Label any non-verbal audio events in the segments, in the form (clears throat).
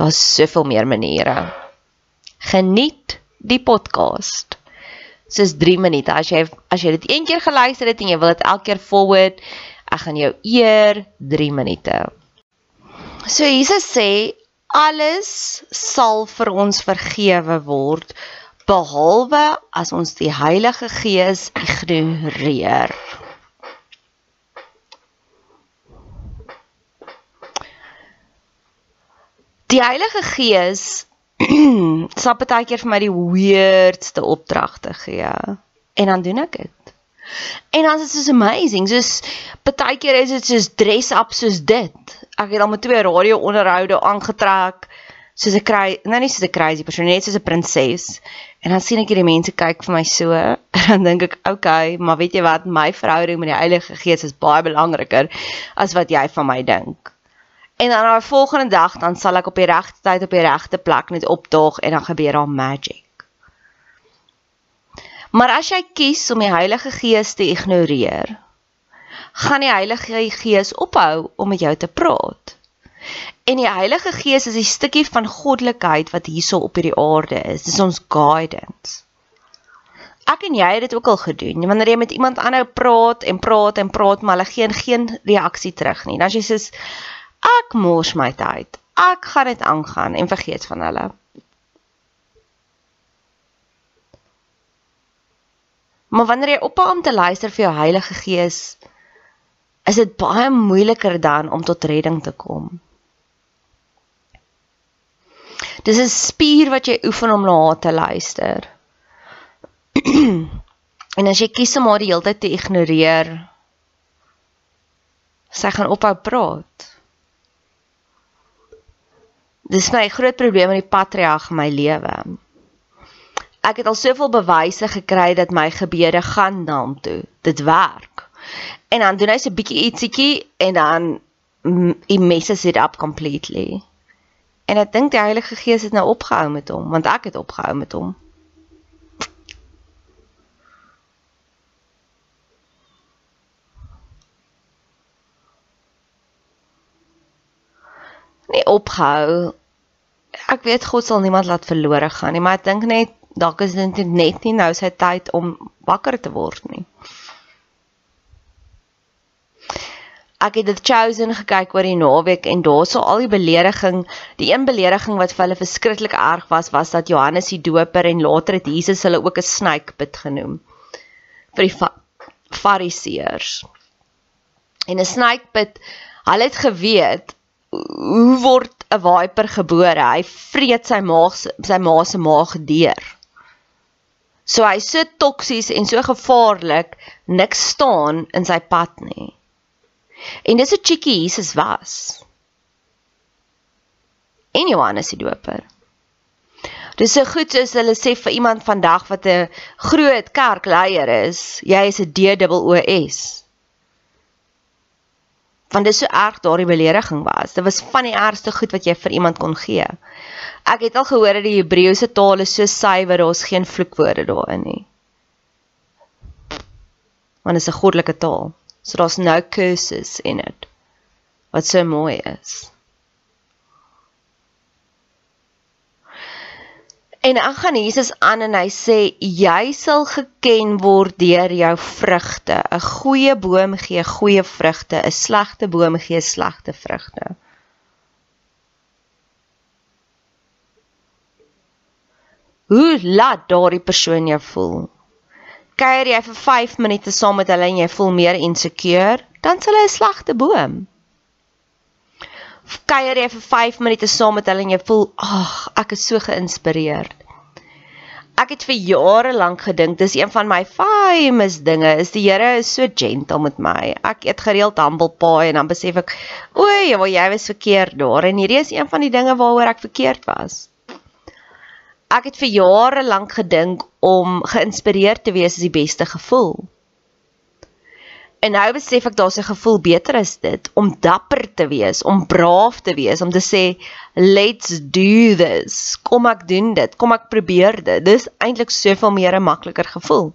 Daar's soveel meer maniere. Geniet die podcast. Dis 3 minute. As jy as jy dit een keer geluister het en jy wil dit elke keer forward, ek gaan jou eer 3 minute. So Jesus sê alles sal vir ons vergewe word behalwe as ons die Heilige Gees ignoreer. Die Heilige Gees (clears throat) sal baie keer vir my die weirdste opdragte gee en dan doen ek dit. En dan is dit so amazing. Soos baie keer is dit soos dress up soos dit. Ek het al met twee radio onderhoude aangetrek soos 'n kry, nou nie soos 'n crazy persoon, net soos 'n prinses. En dan sien ek hierdie mense kyk vir my so (laughs) dan dink ek, "Oké, okay, maar weet jy wat, my verhouding met die Heilige Gees is baie belangriker as wat jy van my dink." En dan op 'n volgende dag dan sal ek op die regte tyd op die regte plek net opdaag en dan gebeur daar magic. Maar as jy kies om die Heilige Gees te ignoreer, gaan die Heilige Gees ophou om met jou te praat. En die Heilige Gees is 'n stukkie van goddelikheid wat hierso op hierdie aarde is. Dis ons guidance. Ek en jy het dit ook al gedoen. Wanneer jy met iemand aanhou praat en praat en praat, maar hulle gee geen reaksie terug nie. Dan jy sê Ek mors my tyd. Ek gaan dit aangaan en vergeet van hulle. Maar wanneer jy ophou om te luister vir jou Heilige Gees, is dit baie moeiliker dan om tot redding te kom. Dis 'n spier wat jy oefen om na haar te luister. (clears throat) en as jy kies om haar die hele tyd te ignoreer, sy gaan ophou praat. Dis my groot probleem in die patriarg in my lewe. Ek het al soveel bewyse gekry dat my gebede gaan na hom toe. Dit werk. En dan doen hy so 'n bietjie ietsiekie en dan he messes it up completely. En ek dink die Heilige Gees het nou opgehou met hom, want ek het opgehou met hom. Nee, opgehou. Ek weet God sal niemand laat verlore gaan nie, maar ek dink net dalk is dit net nie nou sy tyd om wakker te word nie. ek het dit chosen gekyk oor die naweek en daarso al die belediging, die een belediging wat vir hulle verskriklik erg was, was dat Johannes die Doper en later het Jesus hulle ook 'n snakepit genoem vir die fariseërs. En 'n snakepit, hulle het geweet hoe word 'n viper gebore? Hy vreet sy maag sy ma se maag deur. So hy so toksies en so gevaarlik, niks staan in sy pad nie. En dis 'n chickie Jesus was. En Johannes die Doper. Dis so goed soos hulle sê vir iemand vandag wat 'n groot kerkleier is, jy is 'n DWOS. Want dit is so erg daardie belediging was. Dit was van die ergste goed wat jy vir iemand kon gee. Ek het al gehoor dat die Hebreëse taal is so suiwer, daar's geen vloekwoorde daarin nie. Want dit is 'n goddelike taal. So daar's no curses in it. Wat so mooi is. En dan gaan Jesus aan en hy sê jy sal geken word deur jou vrugte. 'n Goeie boom gee goeie vrugte, 'n slegte boom gee slegte vrugte. Hoe laat daardie persoon jou voel? kuier jy vir 5 minute saam met hulle en jy voel meer insecure, dan sal hy 'n slegte boom. Kuier jy vir 5 minute saam met hulle en jy voel, "Ag, ek is so geïnspireerd." Ek het vir jare lank gedink dis een van my famous dinge is die Here is so gentle met my. Ek eet gereeld humble pie en dan besef ek, "O, jy was verkeerd daar." En hierdie is een van die dinge waaroor ek verkeerd was ek het vir jare lank gedink om geïnspireerd te wees is die beste gevoel. En nou besef ek daar's 'n gevoel beter as dit om dapper te wees, om braaf te wees, om te sê let's do this. Kom ek doen dit. Kom ek probeer dit. Dis eintlik soveel meer 'n makliker gevoel.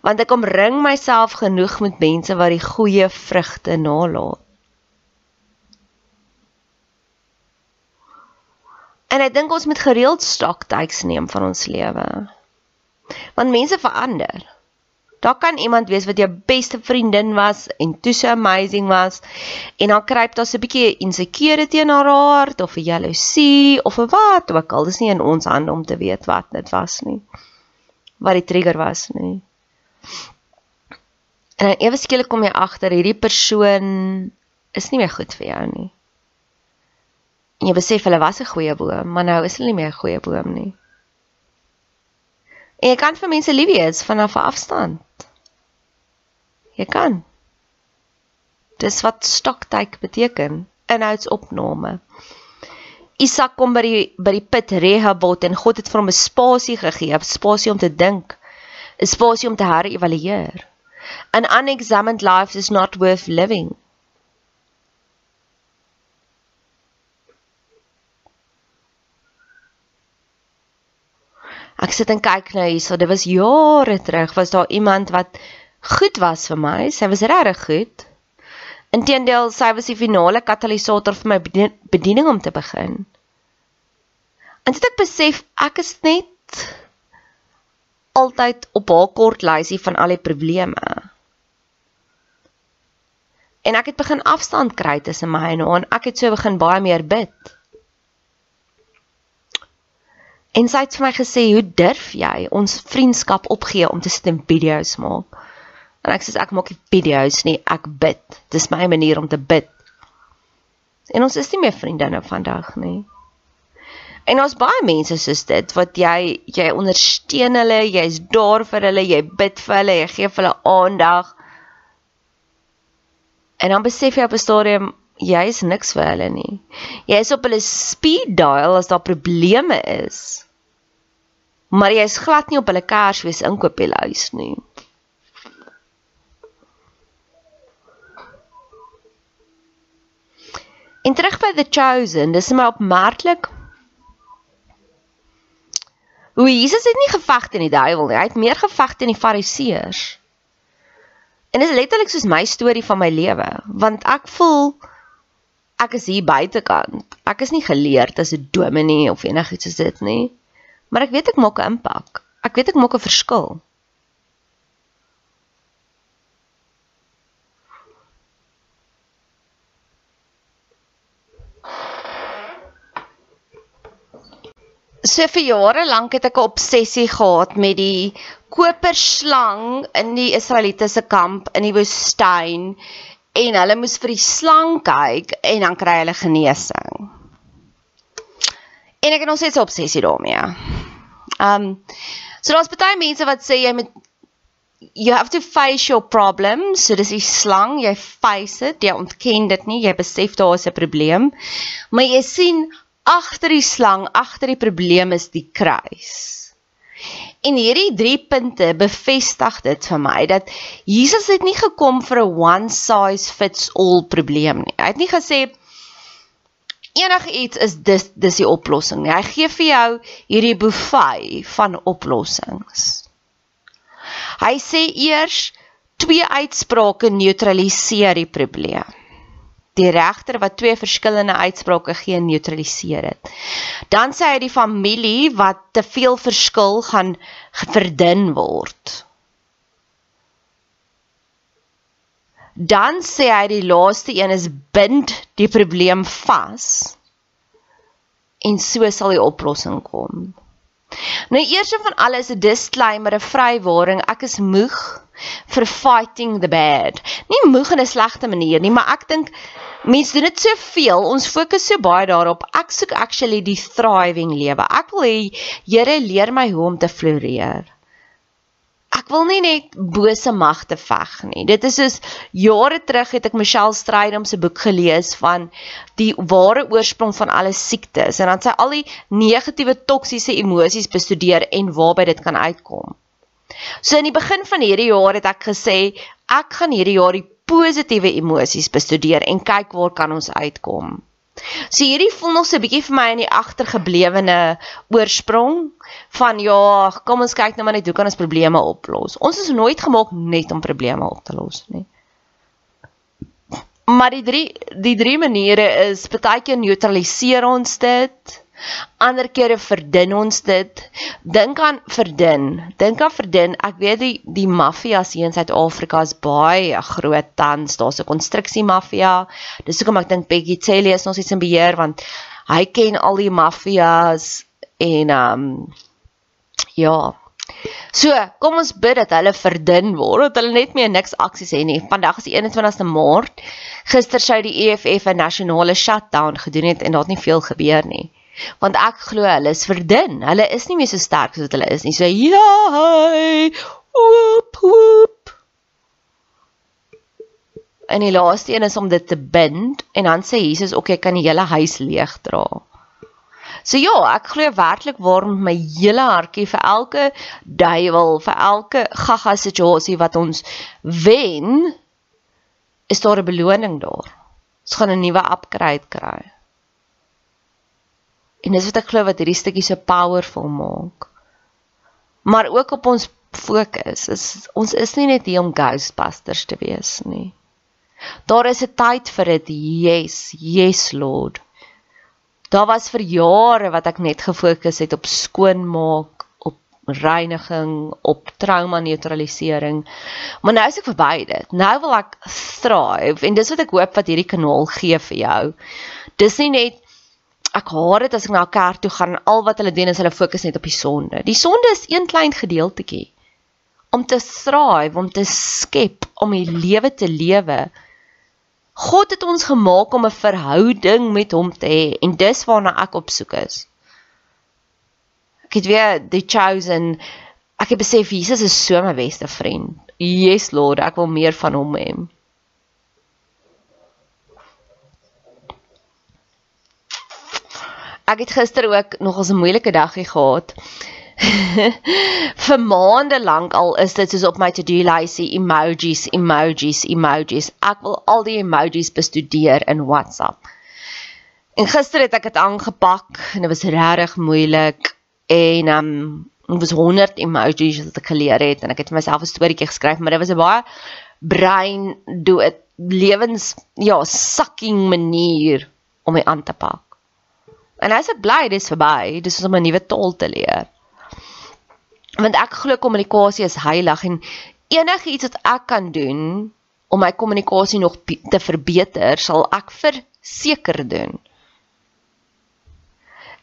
Want ek omring myself genoeg met mense wat die goeie vrugte nalat. En ek dink ons moet gereeld stoktyks neem van ons lewe. Want mense verander. Daar kan iemand wees wat jou beste vriendin was en toe so amazing was en dan kruip daar so 'n bietjie insecure teen haar hart of 'n jaloesie of 'n wat ook al. Dis nie in ons hande om te weet wat dit was nie. Wat die trigger was nie. En ewe skielik kom jy agter hierdie persoon is nie meer goed vir jou nie. En jy besef hulle was 'n goeie boom, maar nou is hulle nie meer 'n goeie boom nie. En jy kan vir mense lief wees vanaf 'n afstand. Jy kan. Dis wat stoktyk beteken, inhoudsopname. Isak kom by die by die put Rehoboth en God het vir hom 'n spasie gegee, 'n spasie om te dink, 'n spasie om te herëvalueer. An unexamined life is not worth living. Ek sit en kyk nou hierso. Dit was jare terug was daar iemand wat goed was vir my. Sy was regtig goed. Inteendeel, sy was die finale katalisator vir my bediening om te begin. En dit ek besef ek is net altyd op haar kort lysie van al die probleme. En ek het begin afstand kry tussen my en haar en ek het so begin baie meer bid. En sy het vir my gesê, "Hoe durf jy ons vriendskap opgee om te sit en video's maak?" En ek sê, "Ek maak nie video's nie, ek bid. Dis my manier om te bid." En ons is nie meer vriendinne vandag nie. En ons baie mense soos dit wat jy jy ondersteun hulle, jy's daar vir hulle, jy bid vir hulle, jy gee vir hulle aandag. En dan besef jy op 'n stadium jy is niks vir hulle nie. Jy is op hulle speed dial as daar probleme is maar jy is glad nie op hulle Kersfees inkopieslys nie. En terug by The Chosen, dis my opmerklik hoe Jesus het nie geveg teen die duiwel nie, hy het meer geveg teen die fariseërs. En dis letterlik soos my storie van my lewe, want ek voel ek is hier buitekant. Ek is nie geleerd as 'n dominee of enigiets soos dit nie. Maar ek weet ek maak 'n impak. Ek weet ek maak 'n verskil. So vir jare lank het ek 'n obsessie gehad met die koperslang in die Israelitiese kamp in die woestyn en hulle moes vir die slang kyk en dan kry hulle genesing. En ek het nog steeds 'n obsessie daarmee. Um so daar's baie mense wat sê jy moet you have to face your problems. So dis die slang, jy face dit, jy ontken dit nie, jy besef daar is 'n probleem. Maar jy sien agter die slang, agter die probleem is die kruis. En hierdie drie punte bevestig dit vir my dat Jesus het nie gekom vir 'n one size fits all probleem nie. Hy het nie gesê enigiets is dis dis die oplossing nie. Hy gee vir jou hierdie buffet van oplossings. Hy sê eers twee uitsprake neutraliseer die probleem die regter wat twee verskillende uitsprake gee neutraliseer dit. Dan sê hy die familie wat te veel verskil gaan verdun word. Dan sê hy die laaste een is bind die probleem vas. En so sal die oplossing kom. Nou eers van alles 'n disclaimer, 'n vrywaring. Ek is moeg vir fighting the bad. Nie moeg in 'n slegte manier nie, maar ek dink mense doen dit soveel. Ons fokus so baie daarop. Ek soek actually die thriving lewe. Ek wil hê Here leer my hoe om te floreer. Ek wil nie net bose magte veg nie. Dit is soos jare terug het ek Michelle Strydom se boek gelees van die ware oorsprong van alle siektes en dan sy al die negatiewe toksiese emosies bestudeer en waarby dit kan uitkom. So in die begin van hierdie jaar het ek gesê ek gaan hierdie jaar die positiewe emosies bestudeer en kyk waar kan ons uitkom. So hierdie voel nog so 'n bietjie vir my in die agtergeblewene oorsprong van ja, kom ons kyk nou maar net hoe kan ons probleme oplos. Ons is nooit gemaak net om probleme op te los nie. Maar die drie die drie maniere is partykeer neutraliseer ons dit Ander kere verdun ons dit. Dink aan verdun. Dink aan verdun. Ek weet die die maffias hier in Suid-Afrika is baie groot tans. Daar's 'n konstruksie maffia. Dis hoekom ek dink Peggy Celi is nog steeds in beheer want hy ken al die maffias en um ja. So, kom ons bid dat hulle verdun word, dat hulle net meer niks aksies hê nie. Vandag is die 21ste Maart. Gister sou die EFF 'n nasionale shutdown gedoen het en daar het nie veel gebeur nie want ek glo hulle is verdun. Hulle is nie meer so sterk soos wat hulle is nie. So ja, woep woep. En die laaste een is om dit te bind en dan sê Jesus ook jy kan die hele huis leeg dra. So ja, ek glo werklik waarom my hele hartjie vir elke duiwel, vir elke gaga situasie wat ons wen, is daar 'n beloning daar. Ons gaan 'n nuwe upgrade kry. En dis wat ek glo wat hierdie stukkie so powerful maak. Maar ook op ons fokus is ons is nie net hier om ghostbusters te wees nie. Daar is 'n tyd vir dit. Yes, yes Lord. Daar was vir jare wat ek net gefokus het op skoonmaak, op reiniging, op trauma neutralisering. Maar nou is ek verby dit. Nou wil ek thrive en dis wat ek hoop wat hierdie kanaal gee vir jou. Dis nie net ek haat dit as ek na 'n kerk toe gaan en al wat hulle doen is hulle fokus net op die sonde. Die sonde is een klein gedeeltjie om te thrive, om te skep, om die lewe te lewe. God het ons gemaak om 'n verhouding met hom te hê en dis waarna ek op soek is. Ek het weer the chosen. Ek het besef Jesus is so my beste vriend. Yes Lord, ek wil meer van hom hê. Ek het gister ook nog 'n moeilike dagie gehad. (laughs) vir maande lank al is dit soos op my to-do lysie emojis, emojis, emojis. Ek wil al die emojis bestudeer in WhatsApp. En gister het ek dit aangepak en dit was regtig moeilik en um dit was 100 emojis wat ek geleer het en ek het vir myself 'n storieetjie geskryf, maar dit was 'n baie brein dood lewens ja, sucking manier om my aan te pak. En as ek bly dis verby, dis om 'n nuwe taal te leer. Want ek glo kommunikasie is heilig en enigiets wat ek kan doen om my kommunikasie nog te verbeter, sal ek verseker doen.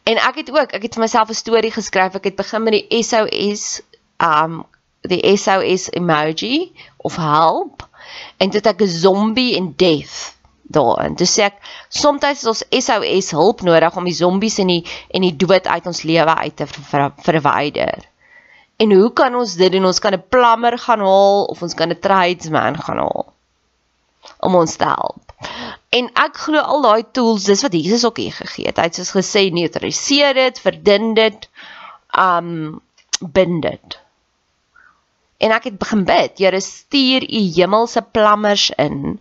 En ek het ook, ek het vir myself 'n storie geskryf. Ek het begin met die SOS um die SOS emoji of help en dit ek 'n zombie en death daarin. Dis ek soms is ons SOS hulp nodig om die zombies en die en die dood uit ons lewe uit te ver, verwyder. En hoe kan ons dit doen? Ons kan 'n plammer gaan haal of ons kan 'n tradesman gaan haal om ons te help. En ek glo al daai tools, dis wat Jesus ook hier gegee het. Hy het soos gesê neutraliseer dit, verdun dit, um bind dit. En ek het begin bid, Here stuur u hemelse plammers in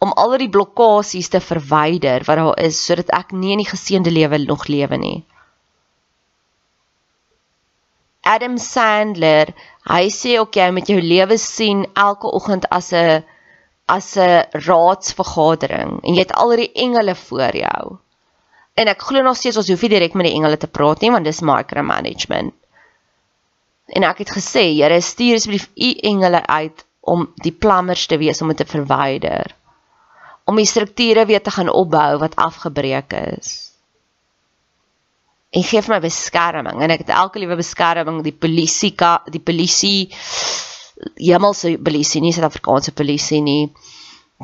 om al die blokkades te verwyder wat daar is sodat ek nie in die geseënde lewe nog lewe nie. Adam Sandler, hy sê ook jy met jou lewe sien elke oggend as 'n as 'n raadsvergadering en jy het al die engele voor jou. En ek glo nog steeds ons hoef nie direk met die engele te praat nie want dis micromanagement. En ek het gesê, Here, stuur asseblief u engele uit om die plammers te wees om dit te verwyder. Om die strukture weer te gaan opbou wat afgebreek is. En gee vir my beskerming. En ek het elke liewe beskerming, die polisie, die polisie hemelse polisie nie Suid-Afrikaanse polisie nie.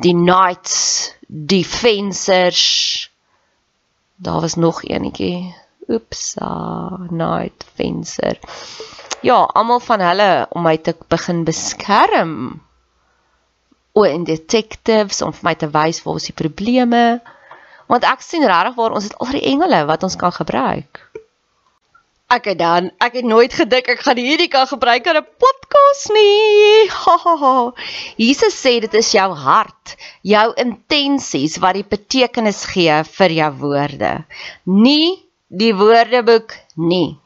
Die knights die fencers daar was nog eenetjie. Oeps knight fencer ja almal van hulle om my te begin beskerm o en detectives om vir my te wys waar is die probleme want ek sien regtig waar ons het al die engele wat ons kan gebruik Ek het dan, ek het nooit gedink ek gaan hierdie kan gebruik in 'n podcast nie. Ha ha ha. Jesus sê dit is jou hart, jou intensies wat die betekenis gee vir jou woorde. Nie die woordeboek nie.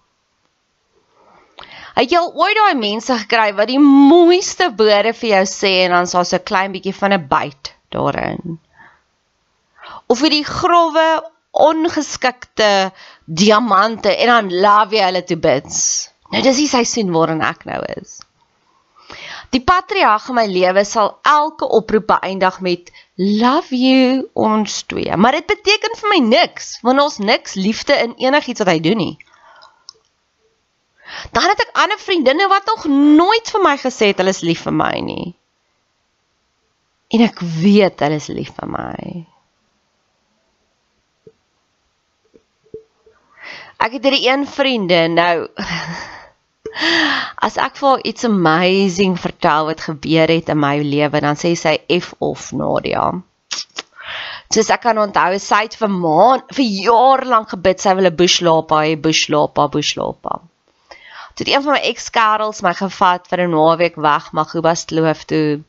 Het jy al ooit daai mense gekry wat die mooiste woorde vir jou sê en dan so 'n klein bietjie van 'n byt daarin? Of vir die grouwe ongeskikte diamante en dan love jy hulle toe bits. Nou dis die seisoen waarin ek nou is. Die patriarg in my lewe sal elke oproep beëindig met love you ons twee. Maar dit beteken vir my niks want ons niks liefde in enigiets wat hy doen nie. Dan het ek ander vriendinne wat nog nooit vir my gesê het hulle is lief vir my nie. En ek weet hulle is lief vir my. Ek het hierdie een vriendin nou (laughs) as ek vir iets amazing vertel wat gebeur het in my lewe dan sê sy F of Nadia. Soos ek kan onthou sy het vir maand vir jaar lank gebid sy wil 'n bushlapa hê bushlapa bushlapa. Toe een van my ex-kerels my gevat vir 'n naweek weg Magubas kloof toe.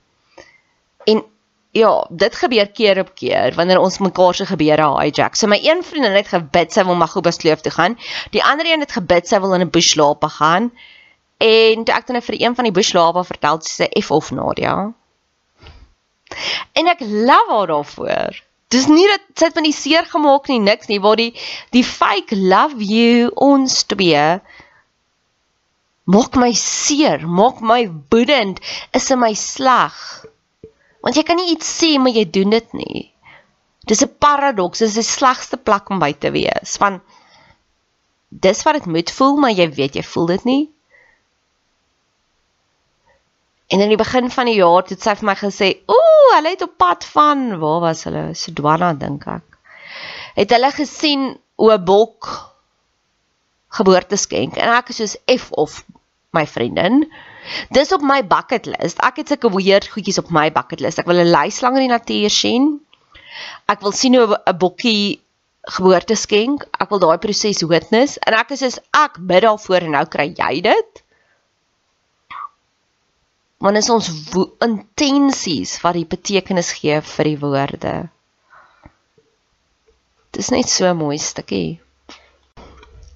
En ja, dit gebeur keer op keer wanneer ons mekaar se gebeure hijack. So my een vriendin het gebid sy wil Magubas kloof toe gaan. Die ander een het gebid sy wil in 'n bushlape gaan. En toe ek dan vir een van die bushlape vertel sy sê F of Nadia. En ek love haar daarvoor. Dis nie dat sy het van die seer gemaak nie, niks nie, waar die die fake love you ons twee maak my seer, maak my woedend, is in my sleg. Want jy kan nie iets sê maar jy doen dit nie. Dis 'n paradoks, dis die slegste plek om by te wees. Van dis wat dit moet voel, maar jy weet jy voel dit nie. En in die begin van die jaar het sy vir my gesê, "Ooh, hulle het op pad van, waar was hulle? Sedwana dink ek." Het hulle gesien o bok geboorteskenk en ek is soos F of my vriendin. Dis op my bucket list. Ek het sulke weird goedjies op my bucket list. Ek wil 'n luislang in die natuur sien. Ek wil sien hoe 'n bokkie geboorte skenk. Ek wil daai proses witness en ek is soos ek bid daarvoor en nou kry jy dit. Want is ons intensies wat die betekenis gee vir die woorde. Dis net so mooi stukkie.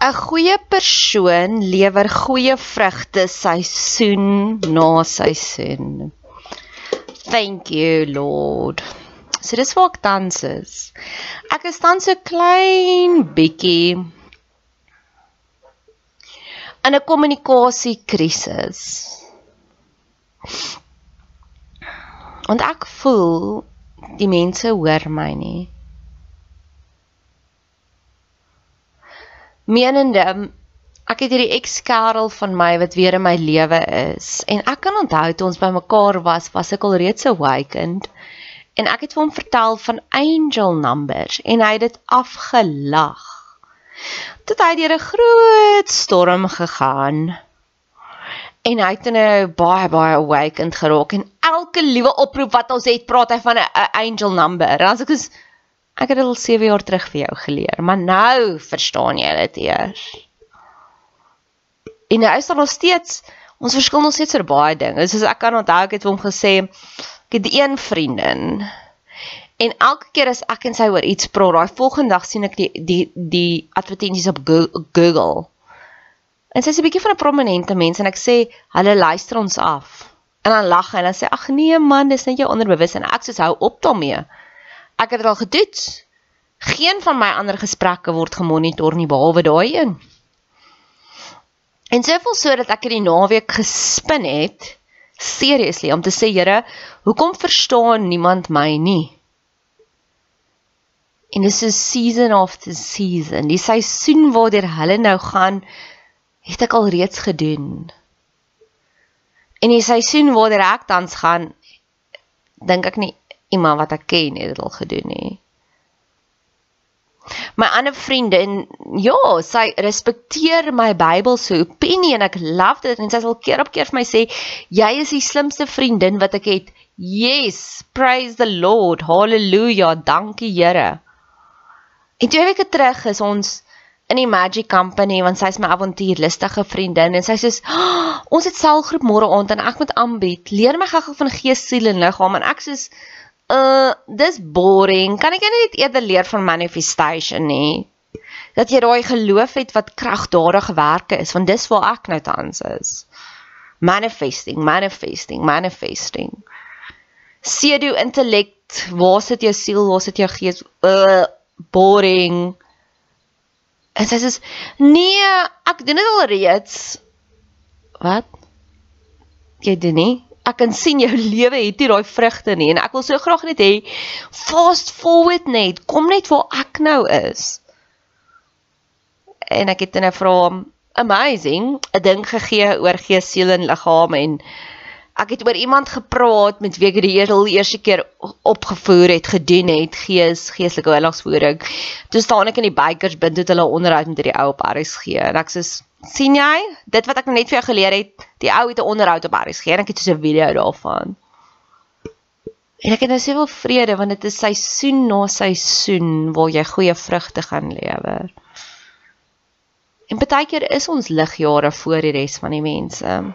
'n Goeie persoon lewer goeie vrugte seisoen na seisoen. Thank you Lord. So dis waar ek tans is. Ek is tans so klein bietjie in 'n kommunikasiekrisis. Want ek voel die mense hoor my nie. Menende ek het hierdie ex-kerel van my wat weer in my lewe is en ek kan onthou toe ons bymekaar was, was ek al reeds awakened en ek het vir hom vertel van angel numbers en hy het dit afgelag. Toe hy deur 'n groot storm gegaan en hy het nou baie baie awakened geraak en elke liewe oproep wat ons het, praat hy van 'n angel number. En as ek is ek het dit al 7 jaar terug vir jou geleer, maar nou verstaan jy dit eers. En hy is nog steeds ons verskil nog steeds oor baie dinge. Soos ek kan onthou ek het hom gesê ek het een vriendin en elke keer as ek en sy oor iets praat, daai volgende dag sien ek die die die advertensies op Google En sy's 'n bietjie van 'n prominente mens en ek sê hulle luister ons af. En dan lag hy en dan sê ag nee man, dis net jou onderbewus en ek sê hou op daarmee. Ek het dit al getoets. Geen van my ander gesprekke word gemonitor nie behalwe daai een. En soveel so dat ek in die naweek gespin het seriously om te sê Here, hoekom verstaan niemand my nie? En dis 'n season after season, die seisoen waardeur hulle nou gaan het ek al reeds gedoen. En die seisoen waar ek tans gaan, dink ek nie iemand wat ek ken het dit al gedoen nie. My ander vriendin, ja, sy respekteer my Bybelse opinie en ek love dit en sy sal keer op keer vir my sê, jy is die slimste vriendin wat ek het. Yes, praise the Lord. Halleluja. Dankie Here. En twee weke terug is ons in die Magic Company want sy's my avontuurlustige vriendin en sy sê oh, ons het selgroep môre aand en ek moet aanbied. Leer my gou-gou van gees, siel en liggaam en ek sê uh dis boring. Kan ek net eerder leer van manifestation nie? Dat jy daai geloof het wat kragdadige werke is want dis waar ek nou tans is. Manifesting, manifesting, manifesting. Sedo intellek, waar sit jou siel, waar sit jou gees? Uh boring. En sy sê: "Nee, ek doen dit al reeds." Wat? Jy doen nie? Ek kan sien jou (laughs) lewe het nie daai vrugte nie en ek wil so graag net hê fast forward net, kom net waar ek nou is. En ek het vra hom amazing, 'n ding gegee oor gees, siel en liggaam en ek het oor iemand gepraat met wie ek die heel eerste keer opgevoer het, gedoen het, gees, geestelike oorlogsvoering. Toe staan ek in die bikers bind het hulle onderhoud met die ou op RSG en ek sê sien jy, dit wat ek net vir jou geleer het, die ou het 'n onderhoud op RSG en ek het so 'n video daarvan. En ek het nou soveel vrede want dit is seisoen na seisoen waar jy goeie vrugte gaan lewer. En baie keer is ons ligjare voor die res van die mense.